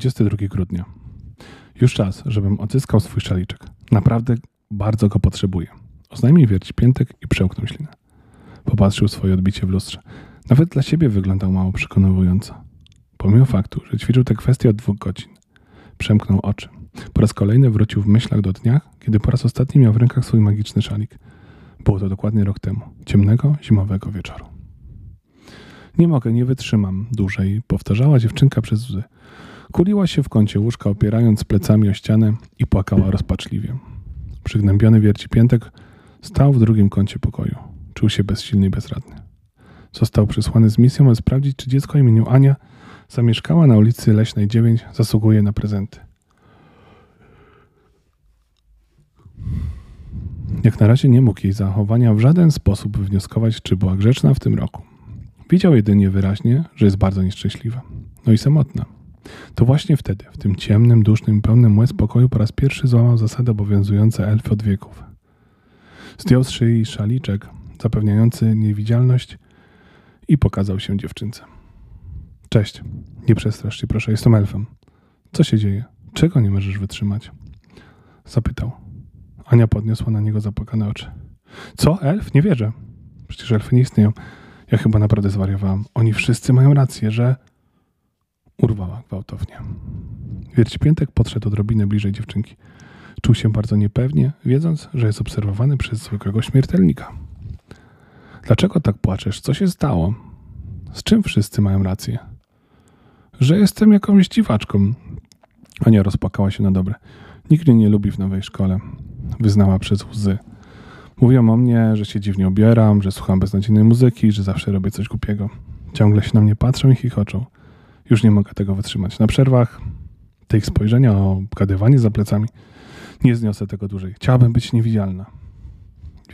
22 grudnia. Już czas, żebym odzyskał swój szaliczek. Naprawdę bardzo go potrzebuję. Oznajmił wierci piętek i przełknął ślinę. Popatrzył swoje odbicie w lustrze. Nawet dla siebie wyglądał mało przekonująco. Pomimo faktu, że ćwiczył tę kwestię od dwóch godzin. Przemknął oczy. Po raz kolejny wrócił w myślach do dnia, kiedy po raz ostatni miał w rękach swój magiczny szalik. Było to dokładnie rok temu, ciemnego, zimowego wieczoru. Nie mogę, nie wytrzymam dłużej, powtarzała dziewczynka przez łzy. Kuliła się w kącie łóżka, opierając plecami o ścianę i płakała rozpaczliwie. Przygnębiony wierci piętek stał w drugim kącie pokoju. Czuł się bezsilny i bezradny. Został przysłany z misją, aby sprawdzić, czy dziecko imieniu Ania zamieszkała na ulicy Leśnej 9 zasługuje na prezenty. Jak na razie nie mógł jej zachowania w żaden sposób wnioskować, czy była grzeczna w tym roku. Widział jedynie wyraźnie, że jest bardzo nieszczęśliwa. No i samotna. To właśnie wtedy, w tym ciemnym, dusznym, pełnym łez pokoju po raz pierwszy złamał zasady obowiązujące elfy od wieków. Zdjął z szyi szaliczek zapewniający niewidzialność i pokazał się dziewczynce. Cześć, nie przestrasz się proszę, jestem elfem. Co się dzieje? Czego nie możesz wytrzymać? Zapytał. Ania podniosła na niego zapłakane oczy. Co? Elf? Nie wierzę. Przecież elfy nie istnieją. Ja chyba naprawdę zwariowałam. Oni wszyscy mają rację, że... Urwała gwałtownie. Wiercipiętek podszedł odrobinę bliżej dziewczynki. Czuł się bardzo niepewnie, wiedząc, że jest obserwowany przez zwykłego śmiertelnika. Dlaczego tak płaczesz? Co się stało? Z czym wszyscy mają rację? Że jestem jakąś dziwaczką. Ania rozpłakała się na dobre. Nikt mnie nie lubi w nowej szkole. Wyznała przez łzy. Mówią o mnie, że się dziwnie ubieram, że słucham beznadziejnej muzyki, że zawsze robię coś głupiego. Ciągle się na mnie patrzą i chichoczą. Już nie mogę tego wytrzymać. Na przerwach te ich spojrzenia o gadywanie za plecami nie zniosę tego dłużej. Chciałabym być niewidzialna.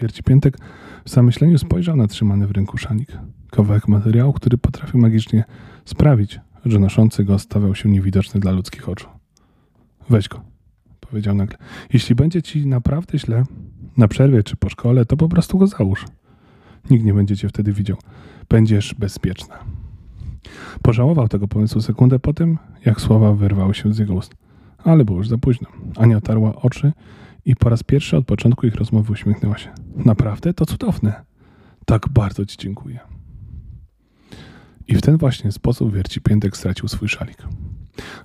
Wierci Piętek w zamyśleniu spojrzał na trzymany w ręku szanik. Kawałek materiału, który potrafił magicznie sprawić, że noszący go stawał się niewidoczny dla ludzkich oczu. Weź go, powiedział nagle. Jeśli będzie ci naprawdę źle, na przerwie czy po szkole, to po prostu go załóż. Nikt nie będzie cię wtedy widział. Będziesz bezpieczna. Pożałował tego pomysłu sekundę po tym, jak słowa wyrwały się z jego ust. Ale było już za późno. Ania otarła oczy i po raz pierwszy od początku ich rozmowy uśmiechnęła się. Naprawdę? To cudowne. Tak bardzo ci dziękuję. I w ten właśnie sposób wierci piętek stracił swój szalik.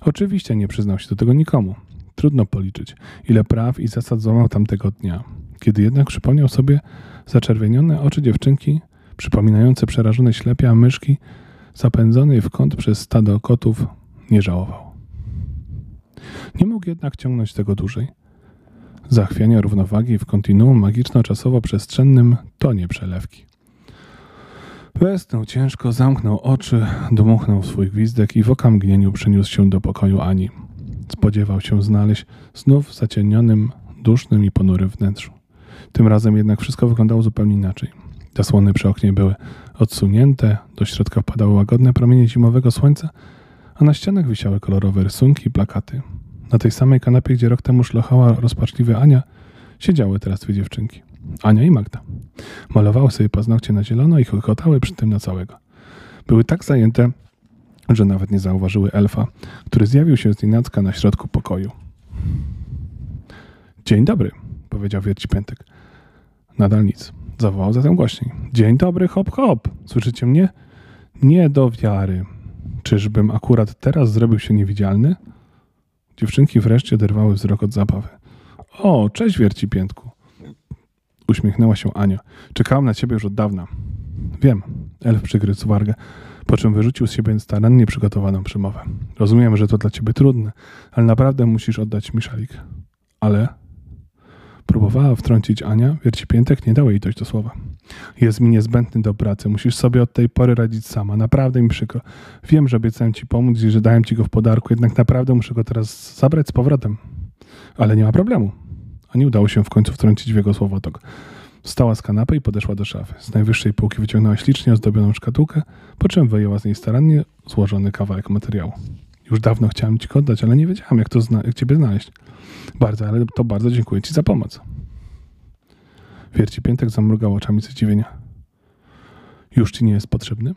Oczywiście nie przyznał się do tego nikomu. Trudno policzyć, ile praw i zasad złamał tamtego dnia. Kiedy jednak przypomniał sobie zaczerwienione oczy dziewczynki, przypominające przerażone ślepia myszki, zapędzonej w kąt przez stado kotów, nie żałował. Nie mógł jednak ciągnąć tego dłużej. Zachwianie równowagi w kontinuum magiczno-czasowo-przestrzennym to nie przelewki. Westnął ciężko, zamknął oczy, dmuchnął swój gwizdek i w okamgnieniu przeniósł się do pokoju Ani. Spodziewał się znaleźć znów w zacienionym, dusznym i ponurym wnętrzu. Tym razem jednak wszystko wyglądało zupełnie inaczej. Zasłony przy oknie były odsunięte, do środka wpadały łagodne promienie zimowego słońca, a na ścianach wisiały kolorowe rysunki i plakaty. Na tej samej kanapie, gdzie rok temu szlochała rozpaczliwie Ania, siedziały teraz dwie dziewczynki. Ania i Magda. Malowały sobie paznokcie na zielono i chochotały przy tym na całego. Były tak zajęte, że nawet nie zauważyły elfa, który zjawił się z nienacka na środku pokoju. Dzień dobry, powiedział wierci Piętek. Nadal nic. Zawołał zatem głośniej. Dzień dobry, hop, hop. Słyszycie mnie? Nie do wiary. Czyżbym akurat teraz zrobił się niewidzialny? Dziewczynki wreszcie oderwały wzrok od zabawy. O, cześć wierci piętku. Uśmiechnęła się Ania. Czekałam na ciebie już od dawna. Wiem, elf przygryzł wargę, po czym wyrzucił z siebie starannie przygotowaną przemowę. Rozumiem, że to dla ciebie trudne, ale naprawdę musisz oddać mi szalik. Ale Próbowała wtrącić Ania, wiercipiętek nie dało jej dojść do słowa. Jest mi niezbędny do pracy, musisz sobie od tej pory radzić sama, naprawdę mi przykro. Wiem, że obiecałem ci pomóc i że dałem ci go w podarku, jednak naprawdę muszę go teraz zabrać z powrotem. Ale nie ma problemu. A nie udało się w końcu wtrącić w jego słowotok. Wstała z kanapy i podeszła do szafy. Z najwyższej półki wyciągnęła ślicznie ozdobioną szkatułkę, po czym wyjęła z niej starannie złożony kawałek materiału. Już dawno chciałem ci oddać, ale nie wiedziałam, jak, to zna- jak ciebie znaleźć. Bardzo, ale to bardzo dziękuję ci za pomoc. Wierci Piętek zamrugał oczami ze zdziwienia. Już ci nie jest potrzebny?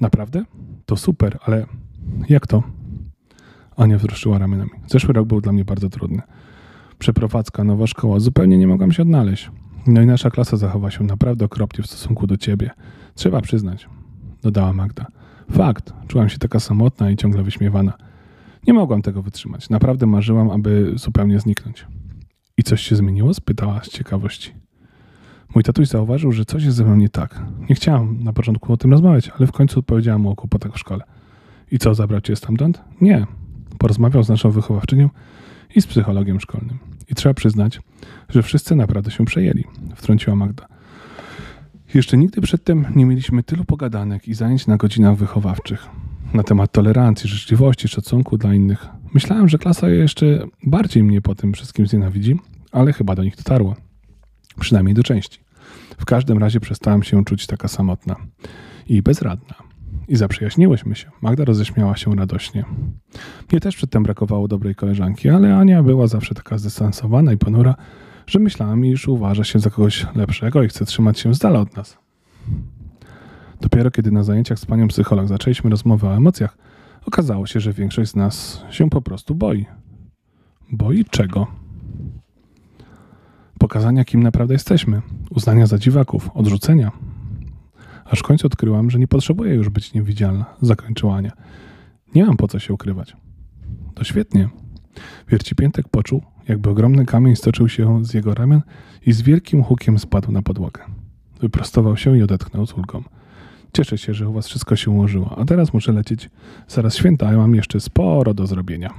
Naprawdę? To super, ale jak to? Ania wzruszyła ramionami. Zeszły rok był dla mnie bardzo trudny. Przeprowadzka, nowa szkoła, zupełnie nie mogłam się odnaleźć. No i nasza klasa zachowa się naprawdę okropnie w stosunku do ciebie. Trzeba przyznać, dodała Magda. Fakt, czułam się taka samotna i ciągle wyśmiewana. Nie mogłam tego wytrzymać. Naprawdę marzyłam, aby zupełnie zniknąć. I coś się zmieniło? spytała z ciekawości. Mój tatuś zauważył, że coś jest ze mną nie tak. Nie chciałam na początku o tym rozmawiać, ale w końcu odpowiedziałam mu o kłopotach w szkole. I co, zabrał cię stamtąd? Nie. Porozmawiał z naszą wychowawczynią i z psychologiem szkolnym. I trzeba przyznać, że wszyscy naprawdę się przejęli, wtrąciła Magda. Jeszcze nigdy przedtem nie mieliśmy tylu pogadanek i zajęć na godzinach wychowawczych na temat tolerancji, życzliwości, szacunku dla innych. Myślałem, że klasa jeszcze bardziej mnie po tym wszystkim znienawidzi, ale chyba do nich dotarło. Przynajmniej do części. W każdym razie przestałem się czuć taka samotna i bezradna. I zaprzyjaźniłyśmy się. Magda roześmiała się radośnie. Mnie też przedtem brakowało dobrej koleżanki, ale Ania była zawsze taka zdystansowana i ponura, że myślałem, iż uważa się za kogoś lepszego i chce trzymać się z dala od nas. Dopiero kiedy na zajęciach z panią psycholog zaczęliśmy rozmowę o emocjach, okazało się, że większość z nas się po prostu boi. Boi czego? Pokazania, kim naprawdę jesteśmy, uznania za dziwaków, odrzucenia. Aż w końcu odkryłam, że nie potrzebuję już być niewidzialna, zakończyła Ania. Nie mam po co się ukrywać. To świetnie. Wiercipiętek poczuł, jakby ogromny kamień stoczył się z jego ramion i z wielkim hukiem spadł na podłogę. Wyprostował się i odetchnął z ulgą. Cieszę się, że u was wszystko się ułożyło, a teraz muszę lecieć. Zaraz święta, a mam jeszcze sporo do zrobienia.